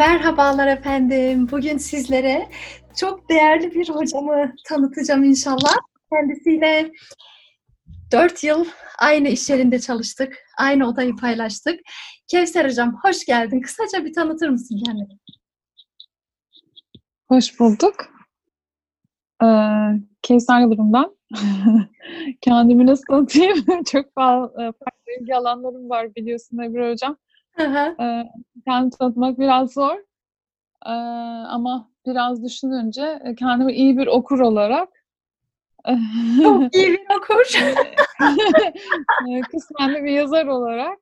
Merhabalar efendim. Bugün sizlere çok değerli bir hocamı tanıtacağım inşallah. Kendisiyle 4 yıl aynı iş yerinde çalıştık. Aynı odayı paylaştık. Kevser hocam hoş geldin. Kısaca bir tanıtır mısın kendini? Hoş bulduk. Ee, Kevser Yıldırım. Kendimi nasıl tanıtayım? çok farklı ilgi alanlarım var biliyorsun Ebru Hocam. Ee, kendimi tanıtmak biraz zor. Ama biraz düşününce kendimi iyi bir okur olarak çok iyi bir okur. kısmen bir yazar olarak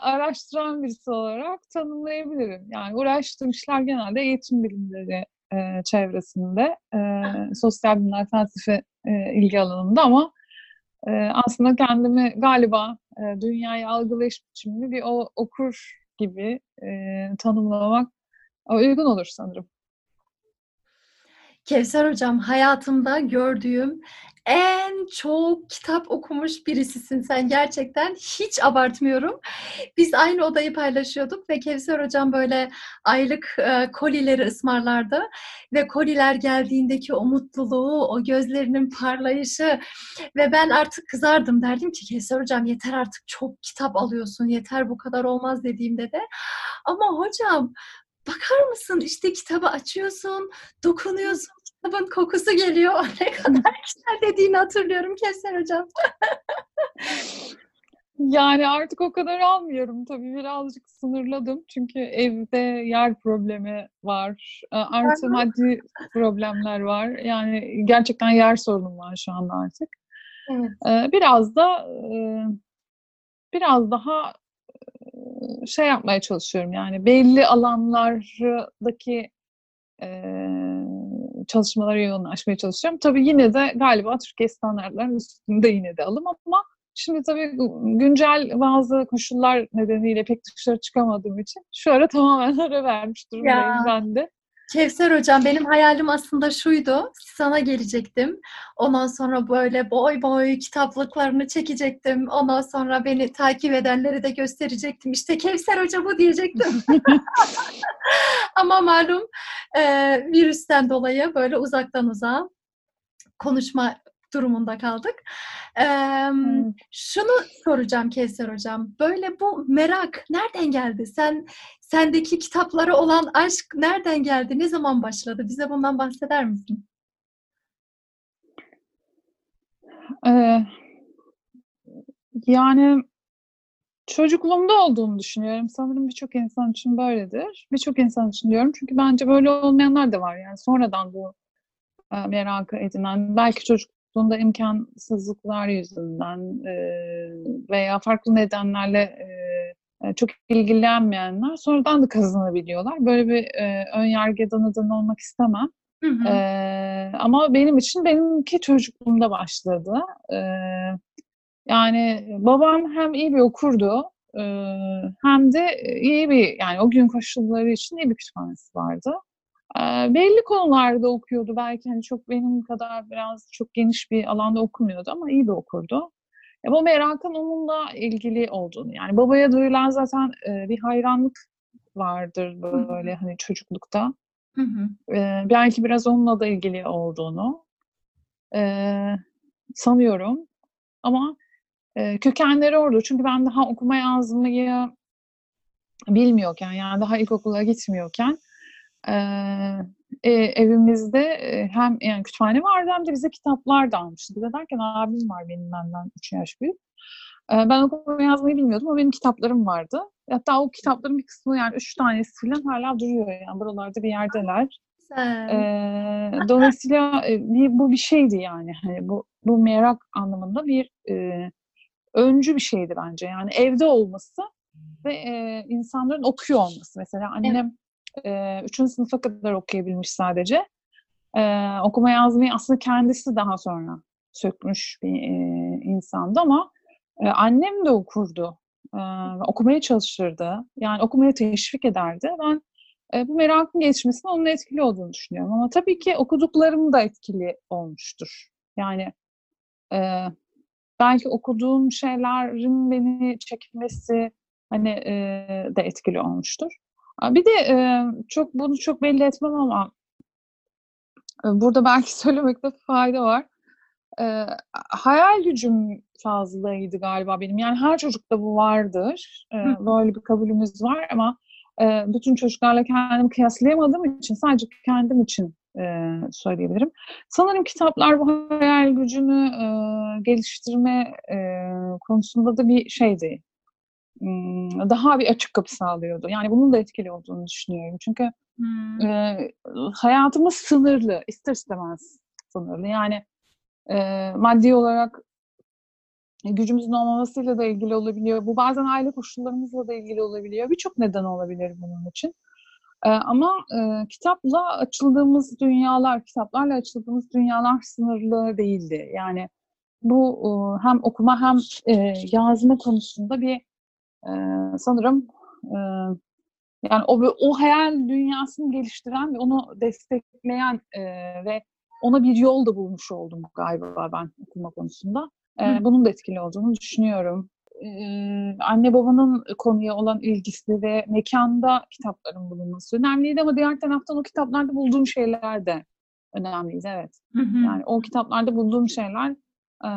araştıran birisi olarak tanımlayabilirim. Yani uğraştığım işler genelde eğitim bilimleri e, çevresinde, e, sosyal bilimler, felsefe e, ilgi alanında ama e, aslında kendimi galiba e, dünyayı algılayış biçimini bir o, okur gibi e, tanımlamak uygun olur sanırım. Kevser Hocam hayatımda gördüğüm en çok kitap okumuş birisisin sen gerçekten. Hiç abartmıyorum. Biz aynı odayı paylaşıyorduk ve Kevser Hocam böyle aylık e, kolileri ısmarlardı. Ve koliler geldiğindeki o mutluluğu, o gözlerinin parlayışı ve ben artık kızardım. Derdim ki Kevser Hocam yeter artık çok kitap alıyorsun, yeter bu kadar olmaz dediğimde de. Ama hocam bakar mısın işte kitabı açıyorsun, dokunuyorsun, kitabın kokusu geliyor. Ne kadar güzel dediğini hatırlıyorum Kevser Hocam. yani artık o kadar almıyorum tabii birazcık sınırladım. Çünkü evde yer problemi var. Artı maddi problemler var. Yani gerçekten yer sorunum var şu anda artık. Evet. Biraz da biraz daha şey yapmaya çalışıyorum yani belli alanlardaki e, çalışmalara yoğunlaşmaya çalışıyorum. Tabii yine de galiba Türkiye standartlarının üstünde yine de alım ama şimdi tabii güncel bazı koşullar nedeniyle pek dışarı çıkamadığım için şu ara tamamen ara vermiş durumdayım ya. ben de. Kevser hocam benim hayalim aslında şuydu. Sana gelecektim. Ondan sonra böyle boy boy kitaplıklarını çekecektim. Ondan sonra beni takip edenleri de gösterecektim. İşte Kevser hoca bu diyecektim. Ama malum e, virüsten dolayı böyle uzaktan uzağa konuşma durumunda kaldık. Ee, hmm. Şunu soracağım Kevser Hocam. Böyle bu merak nereden geldi? Sen sendeki kitaplara olan aşk nereden geldi? Ne zaman başladı? Bize bundan bahseder misin? Ee, yani çocukluğumda olduğunu düşünüyorum. Sanırım birçok insan için böyledir. Birçok insan için diyorum. Çünkü bence böyle olmayanlar da var. Yani sonradan bu e, merakı edinen, belki çocukluğunda imkansızlıklar yüzünden e, veya farklı nedenlerle e, e, çok ilgilenmeyenler sonradan da kazanabiliyorlar. Böyle bir e, ön yargıdan neden olmak istemem. Hı hı. E, ama benim için benimki çocukluğumda başladı. E, yani babam hem iyi bir okurdu e, hem de iyi bir yani o gün koşulları için iyi bir kütüphanesi vardı. E, belli konularda okuyordu. Belki hani çok benim kadar biraz çok geniş bir alanda okumuyordu ama iyi bir okurdu. E, bu merakın onunla ilgili olduğunu yani babaya duyulan zaten e, bir hayranlık vardır böyle hani çocuklukta. E, belki biraz onunla da ilgili olduğunu e, sanıyorum. Ama e, kökenleri orada. Çünkü ben daha okuma yazmayı bilmiyorken yani daha ilkokula gitmiyorken e, e, evimizde hem yani kütüphane vardı hem de bize kitaplar da almıştı. Bir de derken abim var benim benden 3 yaş büyük. E, ben okuma yazmayı bilmiyordum ama benim kitaplarım vardı. Hatta o kitapların bir kısmı yani üç tanesi falan hala duruyor yani buralarda bir yerdeler. Ee, dolayısıyla bir, bu bir şeydi yani. Hani bu, bu merak anlamında bir e, öncü bir şeydi bence. Yani evde olması ve e, insanların okuyor olması. Mesela annem e, üçüncü sınıfa kadar okuyabilmiş sadece. E, okuma yazmayı aslında kendisi daha sonra sökmüş bir e, insandı ama e, annem de okurdu. E, okumaya çalışırdı. Yani okumaya teşvik ederdi. Ben e, bu merakın gelişmesine onun etkili olduğunu düşünüyorum. Ama tabii ki okuduklarım da etkili olmuştur. Yani e, belki okuduğum şeylerin beni çekmesi hani e, de etkili olmuştur. Bir de e, çok bunu çok belli etmem ama e, burada belki söylemekte fayda var. E, hayal gücüm fazlaydı galiba benim. Yani her çocukta bu vardır. E, böyle bir kabulümüz var ama e, bütün çocuklarla kendimi kıyaslayamadığım için sadece kendim için e, söyleyebilirim. Sanırım kitaplar bu hayal gücünü e, geliştirme e, konusunda da bir şeydi. Daha bir açık kapı sağlıyordu. Yani bunun da etkili olduğunu düşünüyorum. Çünkü hmm. e, hayatımız sınırlı, ister istemez sınırlı. Yani e, maddi olarak gücümüzün olmamasıyla da ilgili olabiliyor. Bu bazen aile koşullarımızla da ilgili olabiliyor. Birçok neden olabilir bunun için. Ee, ama e, kitapla açıldığımız dünyalar, kitaplarla açıldığımız dünyalar sınırlı değildi. Yani bu e, hem okuma hem e, yazma konusunda bir e, sanırım e, yani o o hayal dünyasını geliştiren ve onu destekleyen e, ve ona bir yol da bulmuş oldum galiba ben okuma konusunda. E, bunun da etkili olduğunu düşünüyorum. E, anne babanın konuya olan ilgisi ve mekanda kitapların bulunması önemliydi ama diğer taraftan o kitaplarda bulduğum şeyler de önemliydi evet. Hı hı. Yani o kitaplarda bulduğum şeyler e,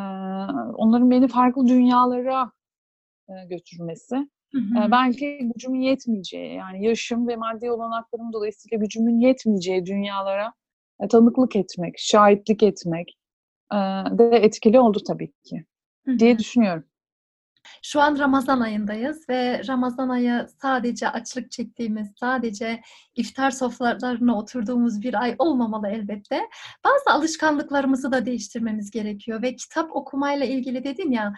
onların beni farklı dünyalara e, götürmesi. Hı hı. E, belki gücümün yetmeyeceği yani yaşım ve maddi olanaklarım dolayısıyla gücümün yetmeyeceği dünyalara e, tanıklık etmek, şahitlik etmek e, de etkili oldu tabii ki diye düşünüyorum. Şu an Ramazan ayındayız ve Ramazan ayı sadece açlık çektiğimiz, sadece iftar sofralarına oturduğumuz bir ay olmamalı elbette. Bazı alışkanlıklarımızı da değiştirmemiz gerekiyor ve kitap okumayla ilgili dedin ya,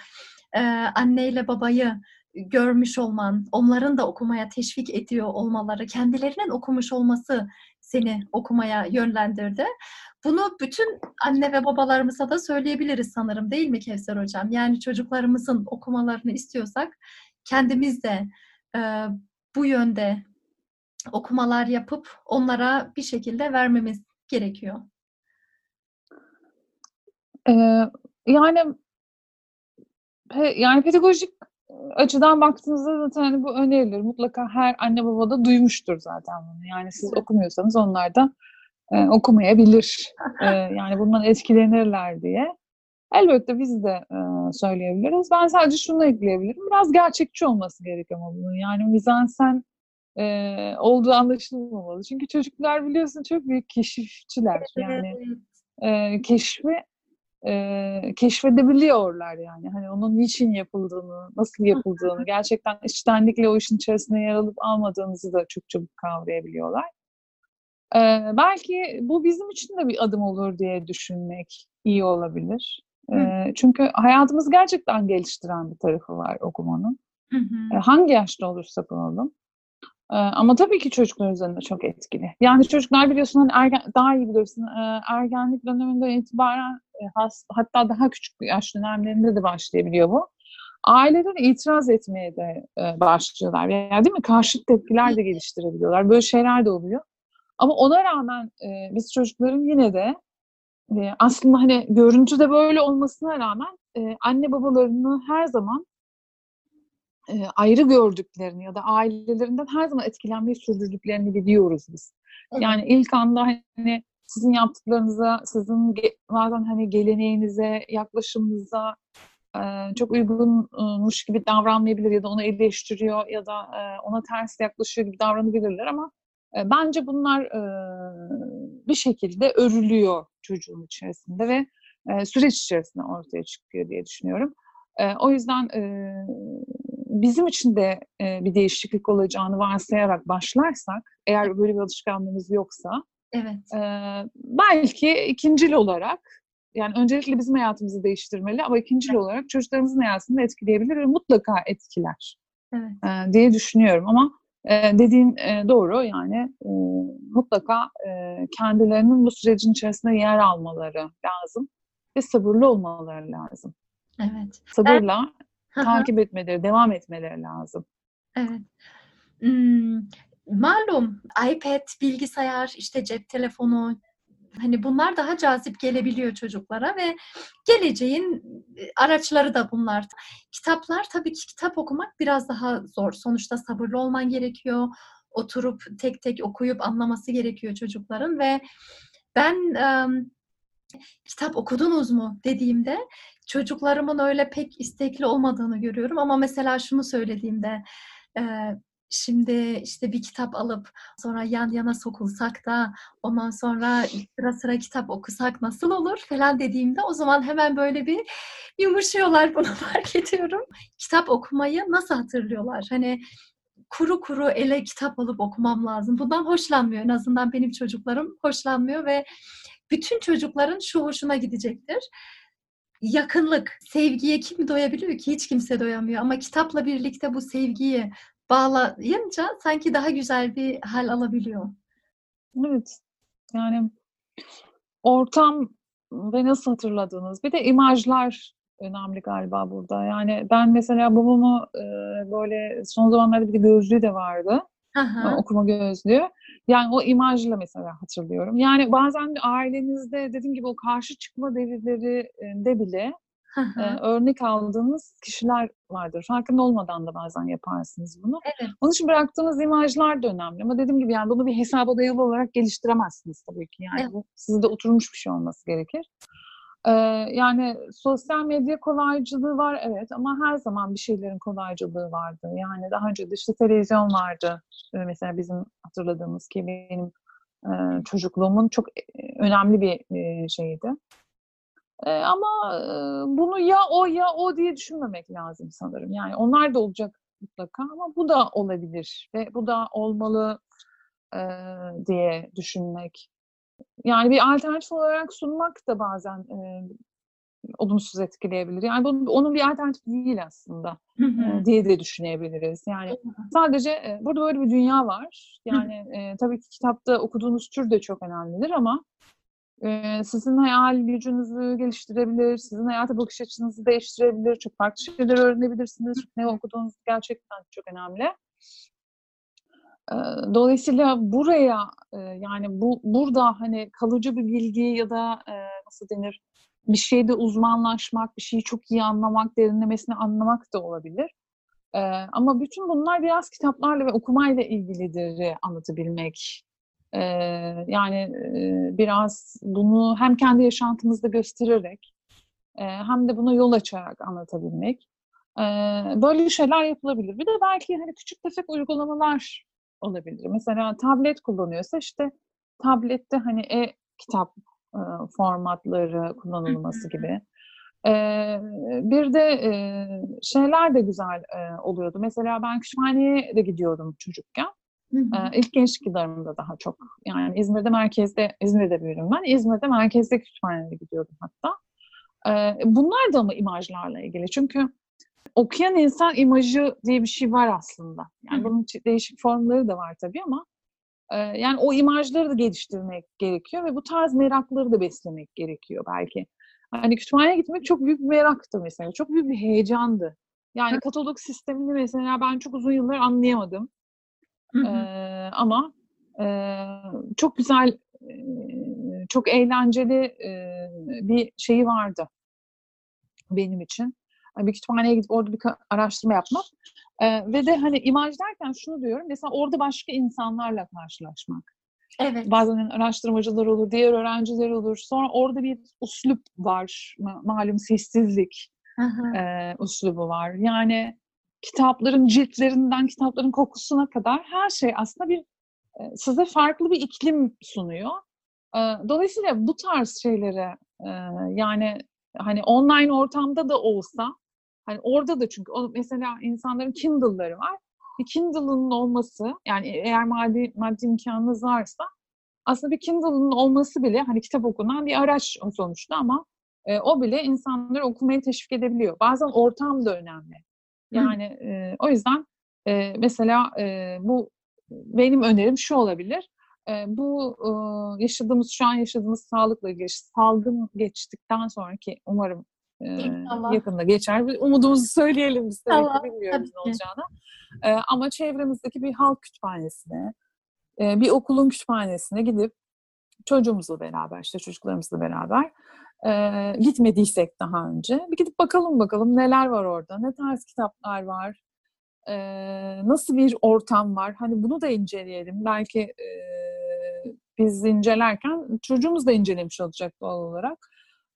anneyle babayı görmüş olman, onların da okumaya teşvik ediyor olmaları, kendilerinin okumuş olması seni okumaya yönlendirdi. Bunu bütün anne ve babalarımıza da söyleyebiliriz sanırım değil mi Kevser Hocam? Yani çocuklarımızın okumalarını istiyorsak kendimiz de e, bu yönde okumalar yapıp onlara bir şekilde vermemiz gerekiyor. Ee, yani pe, yani pedagojik açıdan baktığınızda zaten hani bu önerilir. Mutlaka her anne baba da duymuştur zaten bunu. Yani siz okumuyorsanız onlar da e, okumayabilir. E, yani bundan etkilenirler diye. Elbette biz de e, söyleyebiliriz. Ben sadece şunu ekleyebilirim. Biraz gerçekçi olması gerekiyor ama bunun. Yani mizansen e, olduğu anlaşılmamalı. Çünkü çocuklar biliyorsun çok büyük keşifçiler. Yani e, keşfi e, keşfedebiliyorlar yani. Hani onun niçin yapıldığını, nasıl yapıldığını, gerçekten içtenlikle o işin içerisine yer alıp almadığınızı da çok çabuk kavrayabiliyorlar. E, belki bu bizim için de bir adım olur diye düşünmek iyi olabilir. E, çünkü hayatımızı gerçekten geliştiren bir tarafı var okumanın. Hı hı. E, hangi yaşta olursak olalım. Ama tabii ki çocuklar üzerinde çok etkili. Yani çocuklar biliyorsun hani ergen, daha iyi bilirsin ergenlik döneminden itibaren hatta daha küçük yaş dönemlerinde de başlayabiliyor bu. Aileler itiraz etmeye de başlıyorlar. Yani değil mi? Karşıt tepkiler de geliştirebiliyorlar. Böyle şeyler de oluyor. Ama ona rağmen biz çocukların yine de aslında hani görüntüde böyle olmasına rağmen anne babalarını her zaman e, ayrı gördüklerini ya da ailelerinden her zaman etkilenmeyi sürdürdüklerini biliyoruz biz. Yani ilk anda hani sizin yaptıklarınıza, sizin bazen hani geleneğinize, yaklaşımınıza e, çok uygunmuş gibi davranmayabilir ya da onu eleştiriyor ya da e, ona ters yaklaşıyor gibi davranabilirler ama e, bence bunlar e, bir şekilde örülüyor çocuğun içerisinde ve e, süreç içerisinde ortaya çıkıyor diye düşünüyorum. E, o yüzden e, bizim için de e, bir değişiklik olacağını varsayarak başlarsak, eğer böyle bir alışkanlığımız yoksa, Evet. e, belki ikincil olarak, yani öncelikle bizim hayatımızı değiştirmeli ama ikincil Evet. olarak çocuklarımızın hayatını da etkileyebilir ve mutlaka etkiler Evet. e, diye düşünüyorum. Ama e, dediğin e, doğru yani e, mutlaka e, kendilerinin bu sürecin içerisinde yer almaları lazım ve sabırlı olmaları lazım. Evet. Sabırla hı. takip etmeleri, devam etmeleri lazım. Evet. Imm, malum iPad, bilgisayar, işte cep telefonu, hani bunlar daha cazip gelebiliyor çocuklara ve geleceğin, eee, araçları da bunlar. Kitaplar tabii ki kitap okumak biraz daha zor. Sonuçta sabırlı olman gerekiyor. Oturup tek tek okuyup anlaması gerekiyor çocukların ve ben, "Kitap okudunuz mu?" dediğimde çocuklarımın öyle pek istekli olmadığını görüyorum ama mesela şunu söylediğimde, şimdi, işte, bir kitap alıp sonra yan yana sokulsak da ondan sonra sıra sıra kitap okusak nasıl olur falan dediğimde o zaman hemen böyle bir yumuşuyorlar. Bunu fark ediyorum. Kitap okumayı nasıl hatırlıyorlar? Hani kuru kuru ele kitap alıp okumam lazım. Bundan hoşlanmıyor. En azından benim çocuklarım hoşlanmıyor ve bütün çocukların şu hoşuna gidecektir. Yakınlık. Sevgiye kim doyabiliyor ki? Hiç kimse doyamıyor ama kitapla birlikte bu sevgiyi bağlayınca sanki daha güzel bir hâl alabiliyor. Evet. Yani ortam ve nasıl hatırladığınız. Bir de imajlar önemli galiba burada. Yani ben mesela babamı, eee, böyle son zamanlarda bir de gözlüğü de vardı. Hı. okuma gözlüğü. Yani o imajla mesela hatırlıyorum. Yani bazen ailenizde dediğim gibi o karşı çıkma devirlerinde bile, Örnek aldığınız kişiler vardır. Farkında olmadan da bazen yaparsınız bunu. Evet. Onun için bıraktığınız imajlar da önemli ama dediğim gibi yani bunu bir hesaba dayalı olarak geliştiremezsiniz tabii ki. Yani Evet. bu sizde oturmuş bir şey olması gerekir. Eee, yani sosyal medya kolaycılığı var evet ama her zaman bir şeylerin kolaycılığı vardı. Yani daha önce de işte televizyon vardı. Eee, mesela bizim hatırladığımız ki benim, eee, çocukluğumun çok, önemli bir, eee, şeyiydi. Eee, ama, eee, bunu ya o ya o diye düşünmemek lazım sanırım. Yani onlar da olacak mutlaka ama bu da olabilir ve bu da olmalı, eee, diye düşünmek. Yani bir alternatif olarak sunmak da bazen, eee, olumsuz etkileyebilir. Yani bunun onun bir alternatifi değil aslında, Hı diye de düşünebiliriz. Yani sadece, eee, burada böyle bir dünya var. Yani, eee, tabii ki kitapta okuduğunuz tür de çok önemlidir ama, sizin hayal gücünüzü geliştirebilir, sizin hayata bakış açınızı değiştirebilir, çok farklı şeyler öğrenebilirsiniz. Ne okuduğunuz gerçekten çok önemli. Dolayısıyla buraya, yani bu burada, hani, kalıcı bir bilgi ya da, nasıl denir, bir şeyde uzmanlaşmak, bir şeyi çok iyi anlamak, derinlemesine anlamak da olabilir. Ama bütün bunlar biraz kitaplarla ve okumayla ilgilidir anlatabilmek. Yani, biraz bunu hem kendi yaşantımızda göstererek, hem de buna yol açarak anlatabilmek. Böyle şeyler yapılabilir. Bir de belki, hani, küçük tefek uygulamalar olabilir. Mesela tablet kullanıyorsa, işte, tablette, hani, e-kitap, formatları kullanılması gibi. Bir de, şeyler de güzel, oluyordu. Mesela ben kütüphaneye de gidiyordum çocukken. Hı. ilk gençlik yıllarımda daha çok. Yani İzmir'de merkezde, İzmir'de büyüdüm ben. İzmir'de merkezdeki kütüphanelere gidiyordum hatta. Bunlar da ama imajlarla ilgili. Çünkü okuyan insan imajı diye bir şey var aslında. Yani bunun değişik formları da var tabii ama, yani o imajları da geliştirmek gerekiyor ve bu tarz merakları da beslemek gerekiyor belki. Hani, kütüphaneye gitmek çok büyük bir meraktı mesela. Çok büyük bir heyecandı. Yani katalog sistemini mesela ben çok uzun yıllar anlayamadım. Hı ama, eee, çok güzel, eee, çok eğlenceli, eee, bir şeyi vardı benim için. Hani, bir kütüphaneye gidip orada bir araştırma yapmak. Eee, ve de, hani, imaj derken şunu diyorum, mesela orada başka insanlarla karşılaşmak. Evet. Bazen, hani, araştırmacılar olur, diğer öğrenciler olur. Sonra orada bir üslup var. Ma malum sessizlik, eee, üslubu var. Yani kitapların ciltlerinden kitapların kokusuna kadar her şey aslında bir, eee, size farklı bir iklim sunuyor. Eee, dolayısıyla bu tarz şeylere, eee, yani, hani, online ortamda da olsa, Hani orada da çünkü mesela insanların Kindle'ları var. Bir Kindle'ın olması yani eğer maddi, maddi imkanınız varsa aslında bir Kindle'ın olması bile hani kitap okunan bir araç sonuçta ama e, o bile insanları okumaya teşvik edebiliyor. Bazen ortam da önemli. Yani e, o yüzden e, mesela e, bu benim önerim şu olabilir. E, bu e, yaşadığımız şu an yaşadığımız sağlıkla ilgili salgın geçtikten sonraki umarım e, yakında geçer. Bir umudumuzu söyleyelim biz tabii bilmiyoruz ne olacağını. E, ama çevremizdeki bir halk kütüphanesine, e, bir okulun kütüphanesine gidip çocuğumuzla beraber, işte çocuklarımızla beraber e, gitmediysek daha önce bir gidip bakalım bakalım neler var orada, ne tarz kitaplar var, e, nasıl bir ortam var. Hani bunu da inceleyelim. Belki e, biz incelerken çocuğumuz da incelemiş olacak doğal olarak.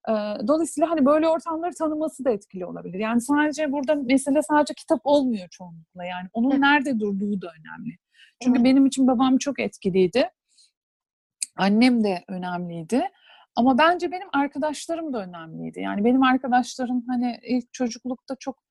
E, dolayısıyla hani böyle ortamları tanıması da etkili olabilir. Yani sadece burada mesele sadece kitap olmuyor çoğunlukla. Yani onun nerede durduğu da önemli. Çünkü benim için babam çok etkiliydi. Annem de önemliydi. Ama bence benim arkadaşlarım da önemliydi. Yani benim arkadaşlarım hani ilk çocuklukta çok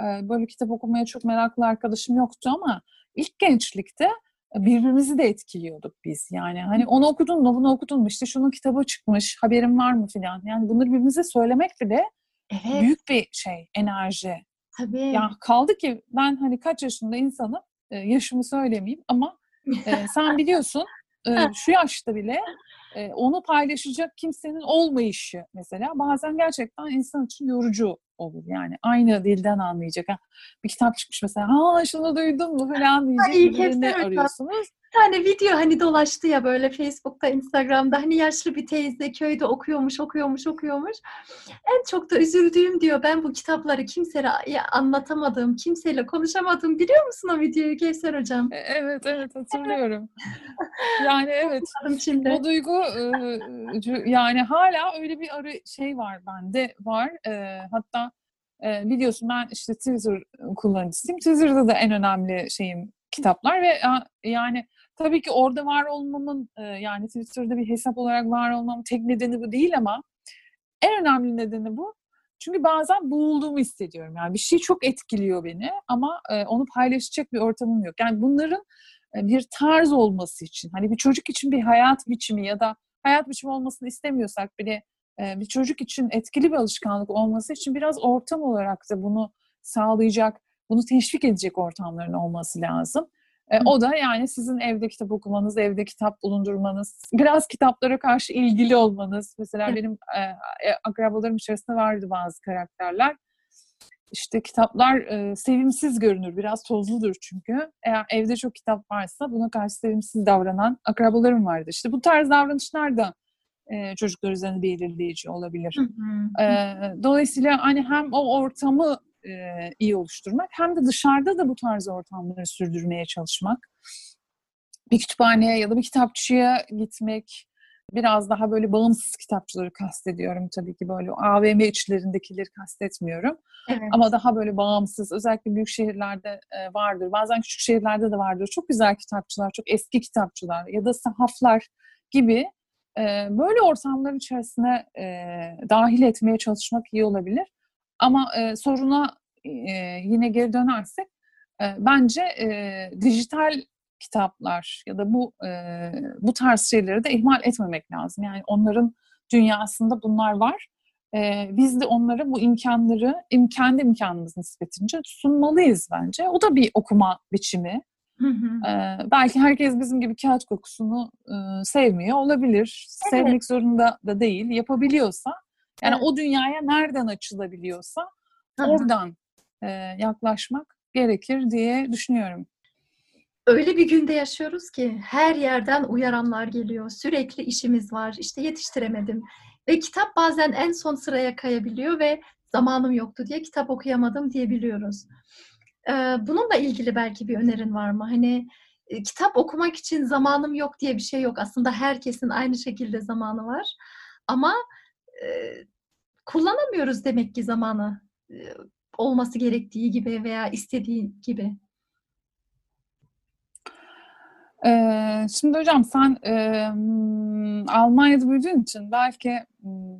böyle kitap okumaya çok meraklı arkadaşım yoktu ama ilk gençlikte birbirimizi de etkiliyorduk biz. Yani hani onu okudun mu, bunu okudun mu, işte şunun kitabı çıkmış, haberin var mı filan. Yani bunları birbirimize söylemek bile evet. büyük bir şey, enerji. Tabii. Ya kaldı ki ben hani kaç yaşında insanım, yaşımı söylemeyeyim ama sen biliyorsun şu yaşta bile onu paylaşacak kimsenin olmayışı mesela bazen gerçekten insan için yorucu olur. Yani aynı dilden anlayacak. Ha, bir kitap çıkmış mesela. Ha şunu duydun mu falan diyecek birini arıyorsunuz. Bir tane video hani dolaştı ya böyle Facebook'ta, Instagram'da hani yaşlı bir teyze köyde okuyormuş, okuyormuş, okuyormuş. En çok da üzüldüğüm diyor ben bu kitapları kimseye anlatamadım, kimseyle konuşamadım. Biliyor musun o videoyu Kevser Hocam? E, evet, evet hatırlıyorum. yani evet. Şimdi. O duygu yani hala öyle bir arı şey var bende var. Hatta biliyorsun ben işte Twitter kullanıcısıyım. Twitter'da da en önemli şeyim kitaplar ve yani tabii ki orada var olmamın yani Twitter'da bir hesap olarak var olmamın tek nedeni bu değil ama en önemli nedeni bu. Çünkü bazen boğulduğumu hissediyorum. Yani bir şey çok etkiliyor beni ama onu paylaşacak bir ortamım yok. Yani bunların bir tarz olması için, hani bir çocuk için bir hayat biçimi ya da hayat biçimi olmasını istemiyorsak bile bir çocuk için etkili bir alışkanlık olması için biraz ortam olarak da bunu sağlayacak, bunu teşvik edecek ortamların olması lazım. E, o da yani sizin evde kitap okumanız, evde kitap bulundurmanız, biraz kitaplara karşı ilgili olmanız. Mesela benim e, akrabalarım içerisinde vardı bazı karakterler. İşte kitaplar e, sevimsiz görünür, biraz tozludur çünkü. Eğer evde çok kitap varsa buna karşı sevimsiz davranan akrabalarım vardı. İşte bu tarz davranışlar da e, çocuklar üzerinde belirleyici olabilir. Hı hı. E, dolayısıyla hani hem o ortamı e, iyi oluşturmak hem de dışarıda da bu tarz ortamları sürdürmeye çalışmak. Bir kütüphaneye ya da bir kitapçıya gitmek, biraz daha böyle bağımsız kitapçıları kastediyorum tabii ki böyle AVM içlerindekileri kastetmiyorum. Evet. Ama daha böyle bağımsız özellikle büyük şehirlerde vardır. Bazen küçük şehirlerde de vardır. Çok güzel kitapçılar, çok eski kitapçılar ya da sahaflar gibi e, böyle ortamların içerisine e, dahil etmeye çalışmak iyi olabilir. Ama e, soruna e, yine geri dönersek bence dijital kitaplar ya da bu bu tarz şeyleri de ihmal etmemek lazım. Yani onların dünyasında bunlar var. E, biz de onlara bu imkanları im, kendi imkanımız nispetince sunmalıyız bence. O da bir okuma biçimi. Hı hı. Ee, belki herkes bizim gibi kağıt kokusunu e, sevmiyor olabilir. Evet. Sevmek zorunda da değil. Yapabiliyorsa yani evet. o dünyaya nereden açılabiliyorsa oradan e, yaklaşmak gerekir diye düşünüyorum. Öyle bir günde yaşıyoruz ki her yerden uyaranlar geliyor. Sürekli işimiz var. İşte yetiştiremedim. Ve kitap bazen en son sıraya kayabiliyor ve zamanım yoktu diye kitap okuyamadım diyebiliyoruz. Ee, bununla ilgili belki bir önerin var mı? Hani e, kitap okumak için zamanım yok diye bir şey yok. Aslında herkesin aynı şekilde zamanı var. Ama e, kullanamıyoruz demek ki zamanı e, olması gerektiği gibi veya istediği gibi. Ee, şimdi hocam sen e, Almanya'da büyüdüğün için belki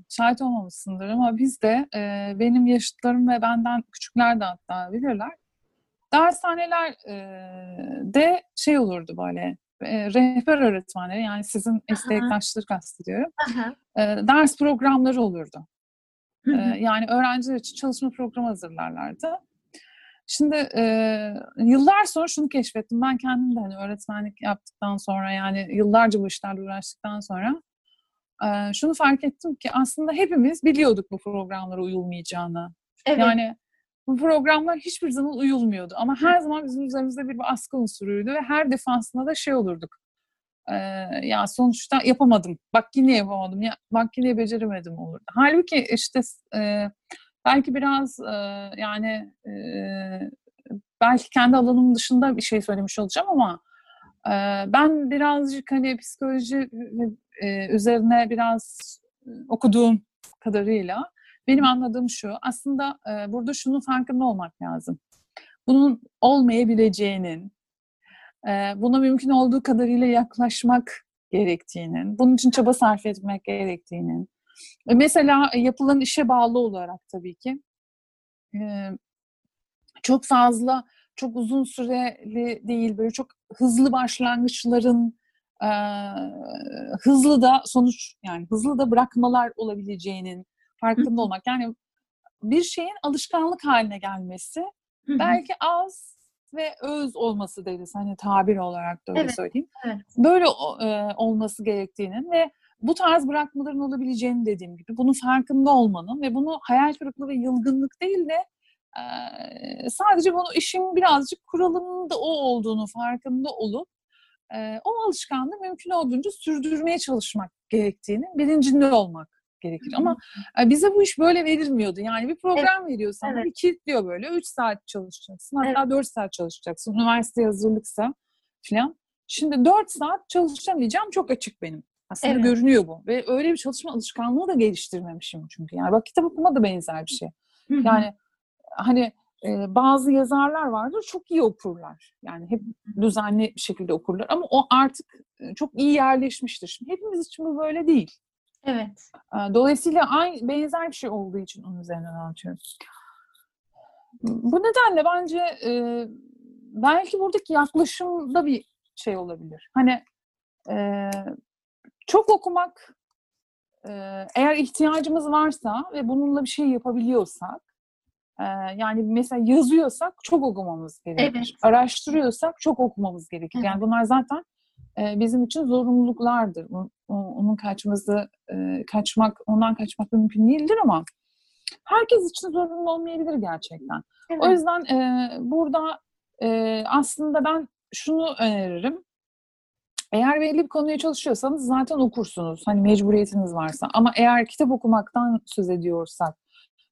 şahit olmamışsındır ama biz de e, benim yaşıtlarım ve benden küçükler de hatta bilirler. Dershaneler e, de şey olurdu böyle e, rehber öğretmenleri yani sizin meslektaşları kastediyorum. Aha. E, ders programları olurdu. E, yani öğrenciler için çalışma programı hazırlarlardı. Şimdi e, yıllar sonra şunu keşfettim. Ben kendim de hani öğretmenlik yaptıktan sonra yani yıllarca bu işlerle uğraştıktan sonra e, şunu fark ettim ki aslında hepimiz biliyorduk bu programlara uyulmayacağını. Evet. Yani bu programlar hiçbir zaman uyulmuyordu ama her zaman bizim üzerimizde bir baskı unsuruydu ve her defasında da şey olurduk. Ee, ya sonuçta yapamadım. Bak yine yapamadım. Ya, bak yine beceremedim olurdu. Halbuki işte e, belki biraz e, yani e, belki kendi alanım dışında bir şey söylemiş olacağım ama e, ben birazcık hani psikoloji e, üzerine biraz e, okuduğum kadarıyla benim anladığım şu, aslında e, burada şunun farkında olmak lazım. Bunun olmayabileceğinin, e, buna mümkün olduğu kadarıyla yaklaşmak gerektiğinin, bunun için çaba sarf etmek gerektiğinin, e, mesela yapılan işe bağlı olarak tabii ki e, çok fazla, çok uzun süreli değil, böyle çok hızlı başlangıçların e, hızlı da sonuç, yani hızlı da bırakmalar olabileceğinin, farkında olmak. Yani bir şeyin alışkanlık haline gelmesi belki az ve öz olması deriz. Hani tabir olarak da öyle Evet, söyleyeyim. evet. Böyle e, olması gerektiğinin ve bu tarz bırakmaların olabileceğini dediğim gibi bunun farkında olmanın ve bunu hayal kırıklığı ve yılgınlık değil de e, sadece bunu işin birazcık kuralının da o olduğunu farkında olup e, o alışkanlığı mümkün olduğunca sürdürmeye çalışmak gerektiğinin bilincinde olmak gerekir. Ama e, bize bu iş böyle verilmiyordu. Yani bir program veriyor sana, evet. bir kilitliyor böyle. 3 saat çalışacaksın, hatta 4 saat çalışacaksın. Üniversite hazırlıksa falan. Şimdi 4 saat çalışamayacağım çok açık benim. Aslında Evet. görünüyor bu. Ve öyle bir çalışma alışkanlığı da geliştirmemişim çünkü. Yani bak kitap okuma da benzer bir şey. Yani hani e, bazı yazarlar vardır çok iyi okurlar. Yani hep düzenli bir şekilde okurlar ama o artık e, çok iyi yerleşmiştir. Şimdi hepimiz için bu böyle değil. Evet. Dolayısıyla aynı benzer bir şey olduğu için onun üzerinden anlatıyorum. Bu nedenle bence e, belki buradaki yaklaşımda bir şey olabilir. Hani e, çok okumak e, eğer ihtiyacımız varsa ve bununla bir şey yapabiliyorsak e, yani mesela yazıyorsak çok okumamız gerekir. Evet. Araştırıyorsak çok okumamız gerekir. Yani bunlar zaten e, bizim için zorunluluklardır. Onun kaçması, e, kaçmak, ondan kaçmak mümkün değildir ama herkes için zorunlu olmayabilir gerçekten. Evet. O yüzden e, burada e, aslında ben şunu öneririm. Eğer belli bir konuya çalışıyorsanız zaten okursunuz. Hani mecburiyetiniz varsa. Ama eğer kitap okumaktan söz ediyorsak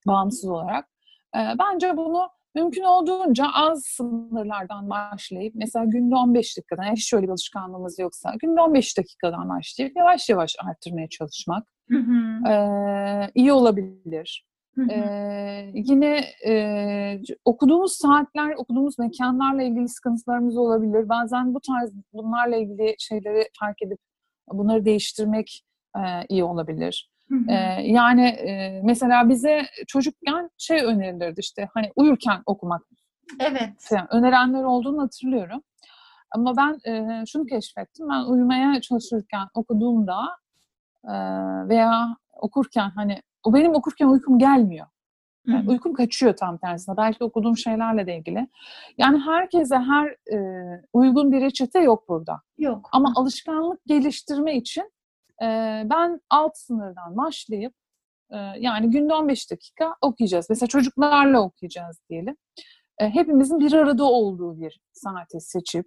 bağımsız olarak e, bence bunu mümkün olduğunca az sınırlardan başlayıp mesela günde 15 dakikadan hiç şöyle bir alışkanlığımız yoksa günde 15 dakikadan başlayıp yavaş yavaş arttırmaya çalışmak Hı hı. iyi olabilir. Hı hı. Ee, yine e, okuduğumuz saatler, okuduğumuz mekanlarla ilgili sıkıntılarımız olabilir. Bazen bu tarz bunlarla ilgili şeyleri fark edip bunları değiştirmek e, iyi olabilir. Ee, yani e, mesela bize çocukken şey önerilirdi işte hani uyurken okumak Evet. falan önerenler olduğunu hatırlıyorum. Ama ben e, şunu keşfettim. Ben uyumaya çalışırken okuduğumda e, veya okurken hani o benim okurken uykum gelmiyor. Yani uykum kaçıyor tam tersine. Belki okuduğum şeylerle de ilgili. Yani herkese her e, uygun bir reçete yok burada. Yok. Ama alışkanlık geliştirme için e, ben alt sınırdan başlayıp e, yani günde 15 dakika okuyacağız. Mesela çocuklarla okuyacağız diyelim. E, hepimizin bir arada olduğu bir saati seçip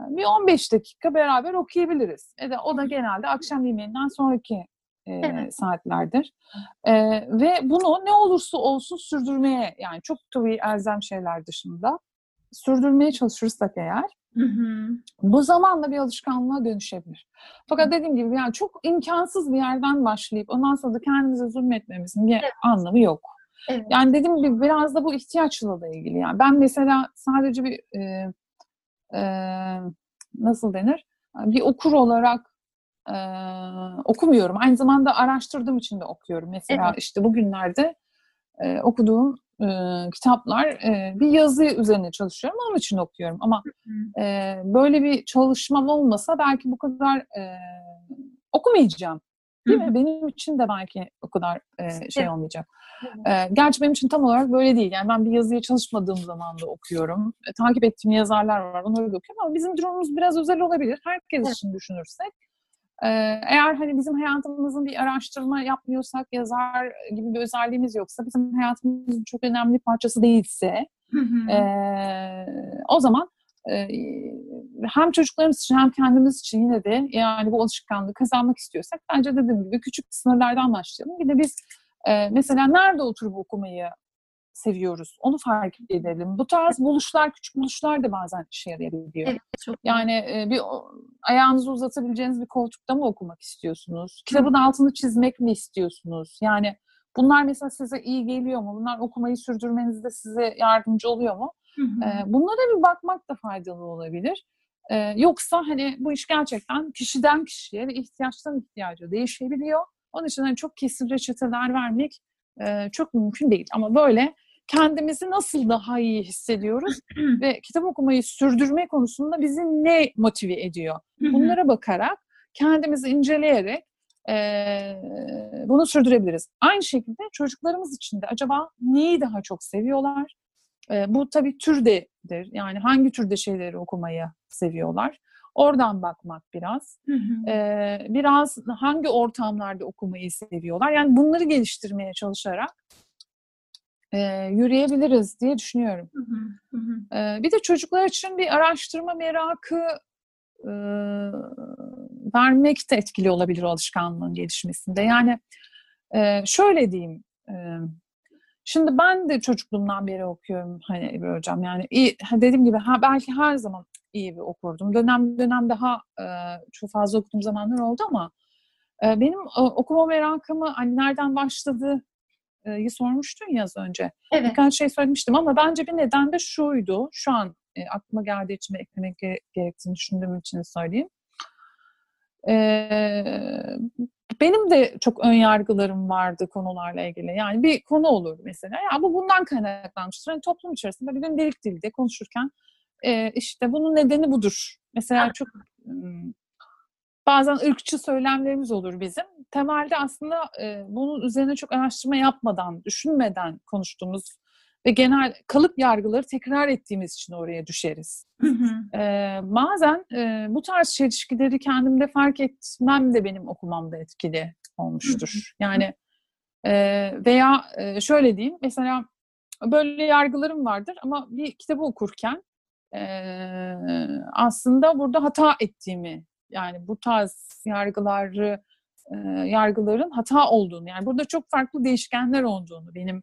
bir 15 dakika beraber okuyabiliriz. E de, o da genelde akşam yemeğinden sonraki e, Evet. saatlerdir. E, ve bunu ne olursa olsun sürdürmeye yani çok tabii elzem şeyler dışında sürdürmeye çalışırsak eğer Hı hı. bu zamanla bir alışkanlığa dönüşebilir. Fakat dediğim gibi yani çok imkansız bir yerden başlayıp ondan sonra da kendimize zulmetmemizin bir anlamı yok. Evet. Yani dediğim gibi biraz da bu ihtiyaçla da ilgili. Yani ben mesela sadece bir e, e, nasıl denir? Bir okur olarak eee, okumuyorum. Aynı zamanda araştırdığım için de okuyorum. Mesela Evet. işte bugünlerde eee, okuduğum eee, kitaplar eee, bir yazı üzerine çalışıyorum. Onun için okuyorum. Ama eee, böyle bir çalışmam olmasa belki bu kadar eee, okumayacağım. Değil mi? Benim için de belki o kadar eee, şey olmayacak. Eee, gerçi benim için tam olarak böyle değil. Yani ben bir yazıya çalışmadığım zaman da okuyorum. E, takip ettiğim yazarlar var. Onları da okuyorum. Ama bizim durumumuz biraz özel olabilir. Herkes için düşünürsek. Eee, eğer hani bizim hayatımızın bir araştırma yapmıyorsak, yazar gibi bir özelliğimiz yoksa, bizim hayatımızın çok önemli parçası değilse, Hı hı. eee, o zaman eee, hem çocuklarımız için hem kendimiz için yine de yani bu alışkanlığı kazanmak istiyorsak bence dediğim gibi küçük sınırlardan başlayalım. Bir de biz eee, mesela nerede oturup okumayı seviyoruz? Onu fark edelim. Bu tarz buluşlar, küçük buluşlar da bazen işe yarayabiliyor. Evet, çok Yani e, bir ayağınızı uzatabileceğiniz bir koltukta mı okumak istiyorsunuz? Kitabın altını çizmek mi istiyorsunuz? Yani bunlar mesela size iyi geliyor mu? Bunlar okumayı sürdürmenizde size yardımcı oluyor mu? Hı hı. E, bunlara bir bakmak da faydalı olabilir. E, yoksa hani bu iş gerçekten kişiden kişiye ve ihtiyaçtan ihtiyaca değişebiliyor. Onun için hani çok kesin reçeteler vermek e, çok mümkün değil. Ama böyle kendimizi nasıl daha iyi hissediyoruz ve kitap okumayı sürdürme konusunda bizi ne motive ediyor? Bunlara bakarak, kendimizi inceleyerek eee, bunu sürdürebiliriz. Aynı şekilde çocuklarımız için de acaba neyi daha çok seviyorlar? Eee, bu tabii türdedir. Yani hangi türde şeyleri okumayı seviyorlar? Oradan bakmak biraz. Hı biraz hangi ortamlarda okumayı seviyorlar? Yani bunları geliştirmeye çalışarak eee, yürüyebiliriz diye düşünüyorum. Hı hı. Hı. Ee, bir de çocuklar için bir araştırma merakı e, vermek de etkili olabilir o alışkanlığın gelişmesinde. Yani e, şöyle diyeyim, e, şimdi ben de çocukluğumdan beri okuyorum hani İbrahim Hocam. Yani iyi, dediğim gibi ha, belki her zaman iyi bir okurdum. Dönem dönem daha e, çok fazla okuduğum zamanlar oldu ama e, benim e, okuma merakımı hani nereden başladı e, sormuştun ya az önce Evet. birkaç şey söylemiştim ama bence bir neden de şuydu. Şu an e, aklıma geldiği için eklemek gere- gerektiğini düşündüğüm için söyleyeyim. Ee, benim de çok ön yargılarım vardı konularla ilgili. Yani bir konu olur mesela. Ya bu bundan kaynaklanmıştır. Hani toplum içerisinde bir gündelik dilde konuşurken e, işte bunun nedeni budur. Mesela çok bazen ırkçı söylemlerimiz olur bizim. Temelde aslında e, bunun üzerine çok araştırma yapmadan, düşünmeden konuştuğumuz ve genel kalıp yargıları tekrar ettiğimiz için oraya düşeriz. Hı hı. Ee, bazen e, bu tarz çelişkileri kendimde fark etmem de benim okumamda etkili olmuştur. Yani e, veya e, şöyle diyeyim, mesela böyle yargılarım vardır ama bir kitabı okurken e, aslında burada hata ettiğimi, yani bu tarz yargıları e, yargıların hata olduğunu, yani burada çok farklı değişkenler olduğunu, benim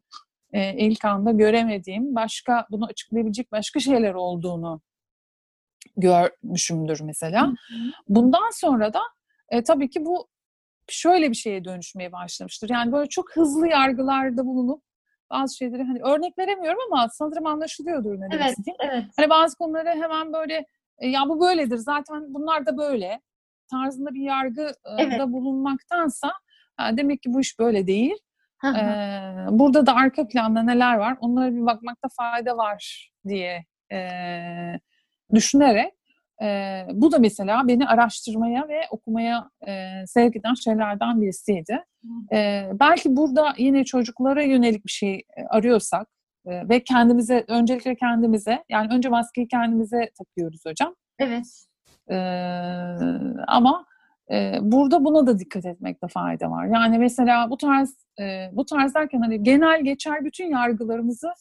e, ilk anda göremediğim, başka bunu açıklayabilecek başka şeyler olduğunu görmüşümdür mesela. Hı hı. Bundan sonra da e, tabii ki bu şöyle bir şeye dönüşmeye başlamıştır. Yani böyle çok hızlı yargılarda bulunup bazı şeyleri hani örnek veremiyorum ama sanırım anlaşılıyordur ne demek Evet, istediğim. evet. Hani bazı konuları hemen böyle e, ya bu böyledir zaten bunlar da böyle tarzında bir yargıda Evet. bulunmaktansa demek ki bu iş böyle değil. Hı hı. Ee, burada da arka planda neler var onlara bir bakmakta fayda var diye e, düşünerek e, bu da mesela beni araştırmaya ve okumaya e, sevk eden şeylerden birisiydi. E, belki burada yine çocuklara yönelik bir şey arıyorsak e, ve kendimize öncelikle kendimize yani önce maskeyi kendimize takıyoruz hocam. Evet. Ee, ama e, burada buna da dikkat etmekte fayda var. Yani mesela bu tarz e, bu tarz derken hani genel geçer bütün yargılarımızı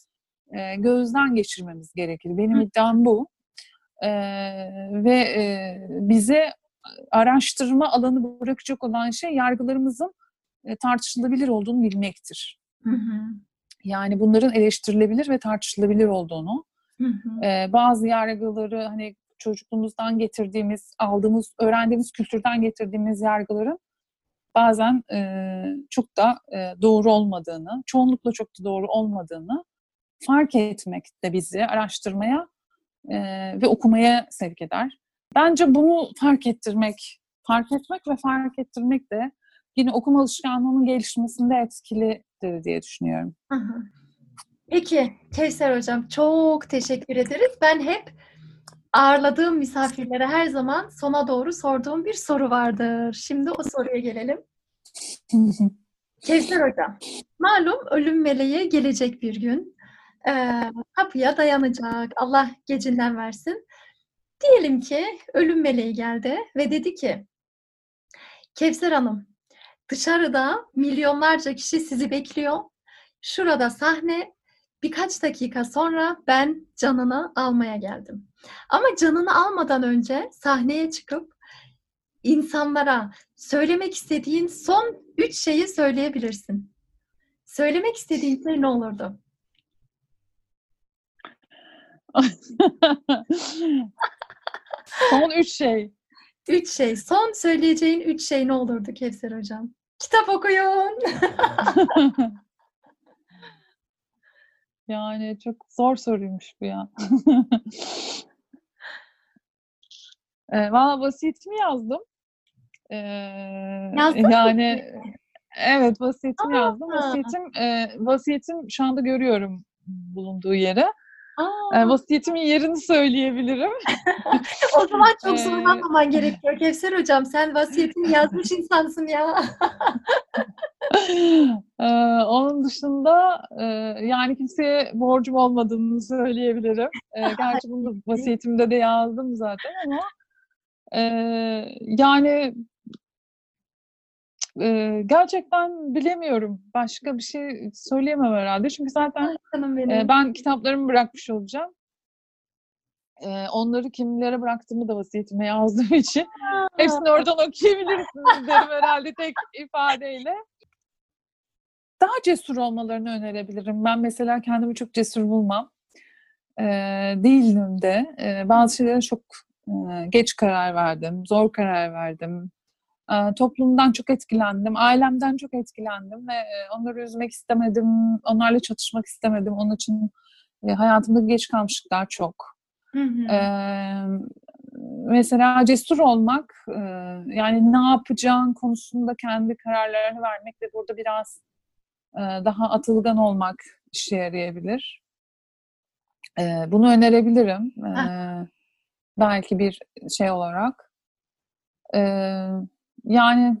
e, gözden geçirmemiz gerekir. Benim Hı. iddiam bu. E, ve e, bize araştırma alanı bırakacak olan şey yargılarımızın e, tartışılabilir olduğunu bilmektir. Hı hı. Yani bunların eleştirilebilir ve tartışılabilir olduğunu, Hı hı. ee, bazı yargıları hani çocukluğumuzdan getirdiğimiz, aldığımız, öğrendiğimiz kültürden getirdiğimiz yargıların bazen e, çok da e, doğru olmadığını, çoğunlukla çok da doğru olmadığını fark etmek de bizi araştırmaya e, ve okumaya sevk eder. Bence bunu fark ettirmek fark etmek ve fark ettirmek de yine okuma alışkanlığının gelişmesinde etkilidir diye düşünüyorum. Peki Kevser Hocam çok teşekkür ederiz. Ben hep ağırladığım misafirlere her zaman sona doğru sorduğum bir soru vardır. Şimdi o soruya gelelim. Kevser Hocam, malum ölüm meleği gelecek bir gün. Ee, kapıya dayanacak. Allah gecinden versin. Diyelim ki ölüm meleği geldi ve dedi ki Kevser Hanım, dışarıda milyonlarca kişi sizi bekliyor. Şurada sahne, birkaç dakika sonra ben canını almaya geldim. Ama canını almadan önce sahneye çıkıp insanlara söylemek istediğin son üç şeyi söyleyebilirsin. Söylemek istediğin şey ne olurdu? Son üç şey. Üç şey. Son söyleyeceğin üç şey ne olurdu Kevser Hocam? Kitap okuyun. yani çok zor soruymuş bu ya. e, Valla vasiyetimi yazdım. E, Yazdın yani mı? evet vasiyetimi Aa. yazdım. Vasiyetim e, vasiyetim şu anda görüyorum bulunduğu yeri. Aa, E, vasiyetimin yerini söyleyebilirim. o zaman çok Ee, zorlanmaman gerekiyor Kevser Hocam. Sen vasiyetini yazmış insansın ya. Ee, onun dışında e, yani kimseye borcum olmadığını söyleyebilirim. Ee, gerçi bunu da vasiyetimde de yazdım zaten ama e, yani e, gerçekten bilemiyorum. Başka bir şey söyleyemem herhalde. Çünkü zaten e, ben kitaplarımı bırakmış olacağım. E, onları kimlere bıraktığımı da vasiyetime yazdığım için Hepsini oradan okuyabilirsiniz derim herhalde tek ifadeyle. Daha cesur olmalarını önerebilirim. Ben mesela kendimi çok cesur bulmam. Ee, değilim de. Ee, bazı şeylere çok e, geç karar verdim, zor karar verdim. Ee, toplumdan çok etkilendim, ailemden çok etkilendim ve onları üzmek istemedim, onlarla çatışmak istemedim. Onun için hayatımda geç kalmışlıklar çok. Hı hı. Ee, mesela cesur olmak, yani ne yapacağın konusunda kendi kararlarını vermek ve burada biraz daha atılgan olmak işe yarayabilir. Bunu önerebilirim. E, belki bir şey olarak. E, yani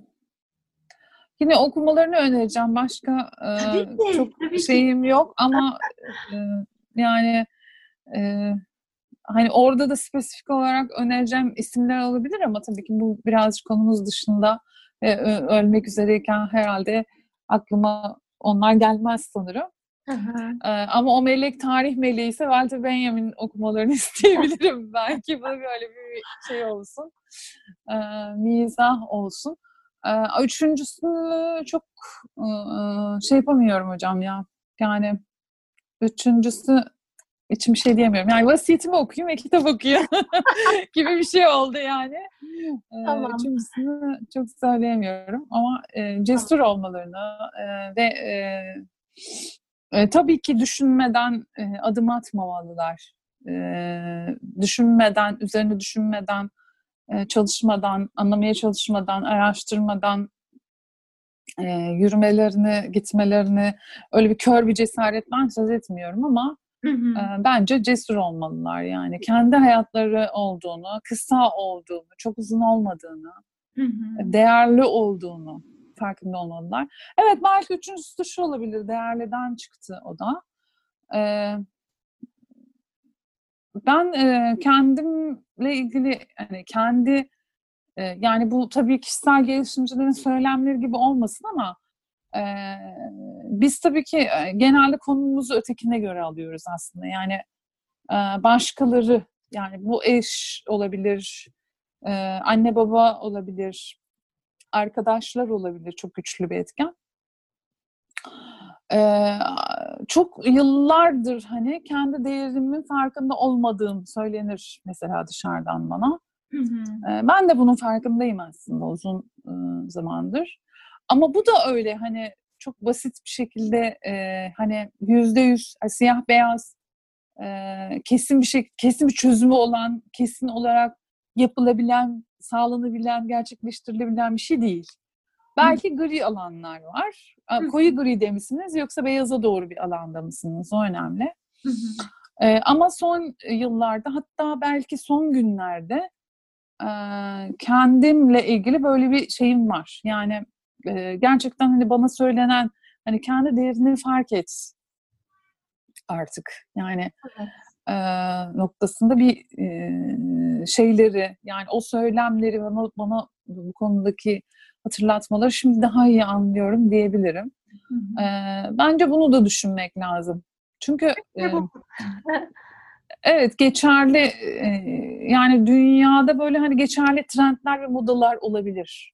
yine okumalarını önereceğim. Başka e, Tabii ki, çok tabii ki. şeyim yok ama e, yani e, hani orada da spesifik olarak önereceğim isimler olabilir ama tabii ki bu birazcık konumuz dışında ö- ölmek üzereyken herhalde aklıma onlar gelmez sanırım. Hı hı. Ee, ama o melek tarih meleği ise Walter Benjamin okumalarını isteyebilirim. Belki bu böyle bir şey olsun. Ee, mizah olsun. Ee, üçüncüsünü çok şey yapamıyorum hocam ya. Yani üçüncüsü için bir şey diyemiyorum. Yani vasiyetimi okuyayım ve kitap okuyayım gibi bir şey oldu yani. Tamam. Üçüncüsünü çok söyleyemiyorum ama cesur olmalarını ve e, tabii ki düşünmeden e, adım atmamalılar. E, düşünmeden, üzerine düşünmeden, e, çalışmadan, anlamaya çalışmadan, araştırmadan e, yürümelerini, gitmelerini öyle bir kör bir cesaretten söz etmiyorum ama Hı hı. e, bence cesur olmalılar yani. Kendi hayatları olduğunu, kısa olduğunu, çok uzun olmadığını, Hı hı. değerli olduğunu farkında olmalılar. Evet belki üçüncüsü de şu olabilir. Değerliden çıktı o da. Ee, ben e, kendimle ilgili hani kendi e, yani bu tabii kişisel gelişimcilerin söylemleri gibi olmasın ama e, biz tabii ki genelde konumuzu ötekine göre alıyoruz aslında. Yani e, başkaları yani bu eş olabilir, e, anne baba olabilir, arkadaşlar olabilir çok güçlü bir etken. Ee, çok yıllardır hani kendi değerimin farkında olmadığım söylenir mesela dışarıdan bana. Hı hı. Ee, ben de bunun farkındayım aslında uzun e, zamandır. Ama bu da öyle hani çok basit bir şekilde e, hani yüzde yüz e, siyah beyaz e, kesin bir şey kesin bir çözümü olan kesin olarak yapılabilen sağlanabilen, gerçekleştirilebilen bir şey değil. Belki gri alanlar var. Koyu gri de misiniz yoksa beyaza doğru bir alanda mısınız? O önemli. Ee, ama son yıllarda hatta belki son günlerde e, kendimle ilgili böyle bir şeyim var. Yani e, gerçekten hani bana söylenen hani kendi değerini fark et artık. Yani evet. E, noktasında bir e, şeyleri yani o söylemleri bana, bana bu konudaki hatırlatmaları şimdi daha iyi anlıyorum diyebilirim. Hı hı. E, bence bunu da düşünmek lazım. Çünkü e, evet geçerli e, yani dünyada böyle hani geçerli trendler ve modalar olabilir.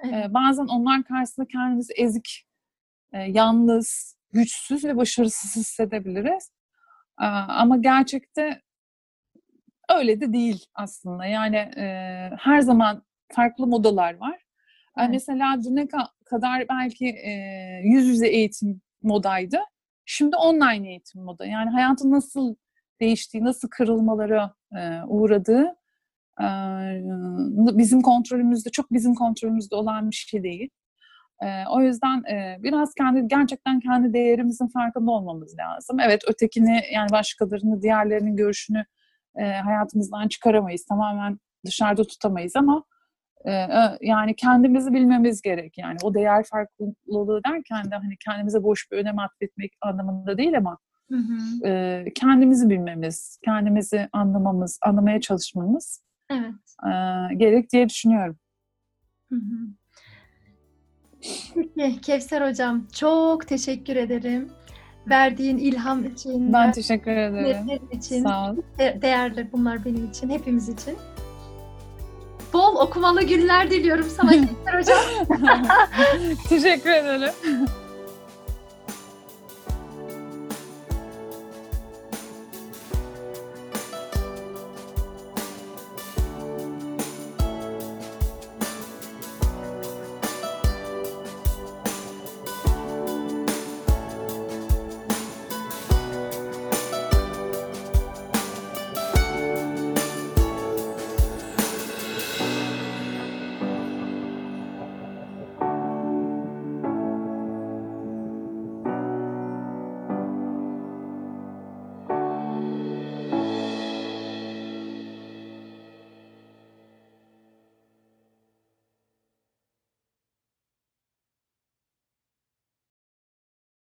Evet. E, bazen onlar karşısında kendimizi ezik, e, yalnız, güçsüz ve başarısız hissedebiliriz. Ama gerçekte öyle de değil aslında. Yani e, her zaman farklı modalar var. Evet. Mesela düne kadar belki e, yüz yüze eğitim modaydı. Şimdi online eğitim moda. Yani hayatın nasıl değiştiği, nasıl kırılmalara e, uğradığı e, bizim kontrolümüzde, çok bizim kontrolümüzde olan bir şey değil. E, o yüzden e, biraz kendi gerçekten kendi değerimizin farkında olmamız lazım. Evet ötekini yani başkalarını, diğerlerinin görüşünü e, hayatımızdan çıkaramayız. Tamamen dışarıda tutamayız ama yani kendimizi bilmemiz gerek yani o değer farklılığı derken de hani kendimize boş bir önem atfetmek anlamında değil ama hı hı. E, kendimizi bilmemiz, kendimizi anlamamız, anlamaya çalışmamız evet. e, gerek diye düşünüyorum. Hı hı. Peki Kevser Hocam çok teşekkür ederim. Verdiğin ilham için. Ben teşekkür ederim. için. Sağ ol. Değerli bunlar benim için, hepimiz için. Bol okumalı günler diliyorum sana Kevser Hocam. Teşekkür ederim.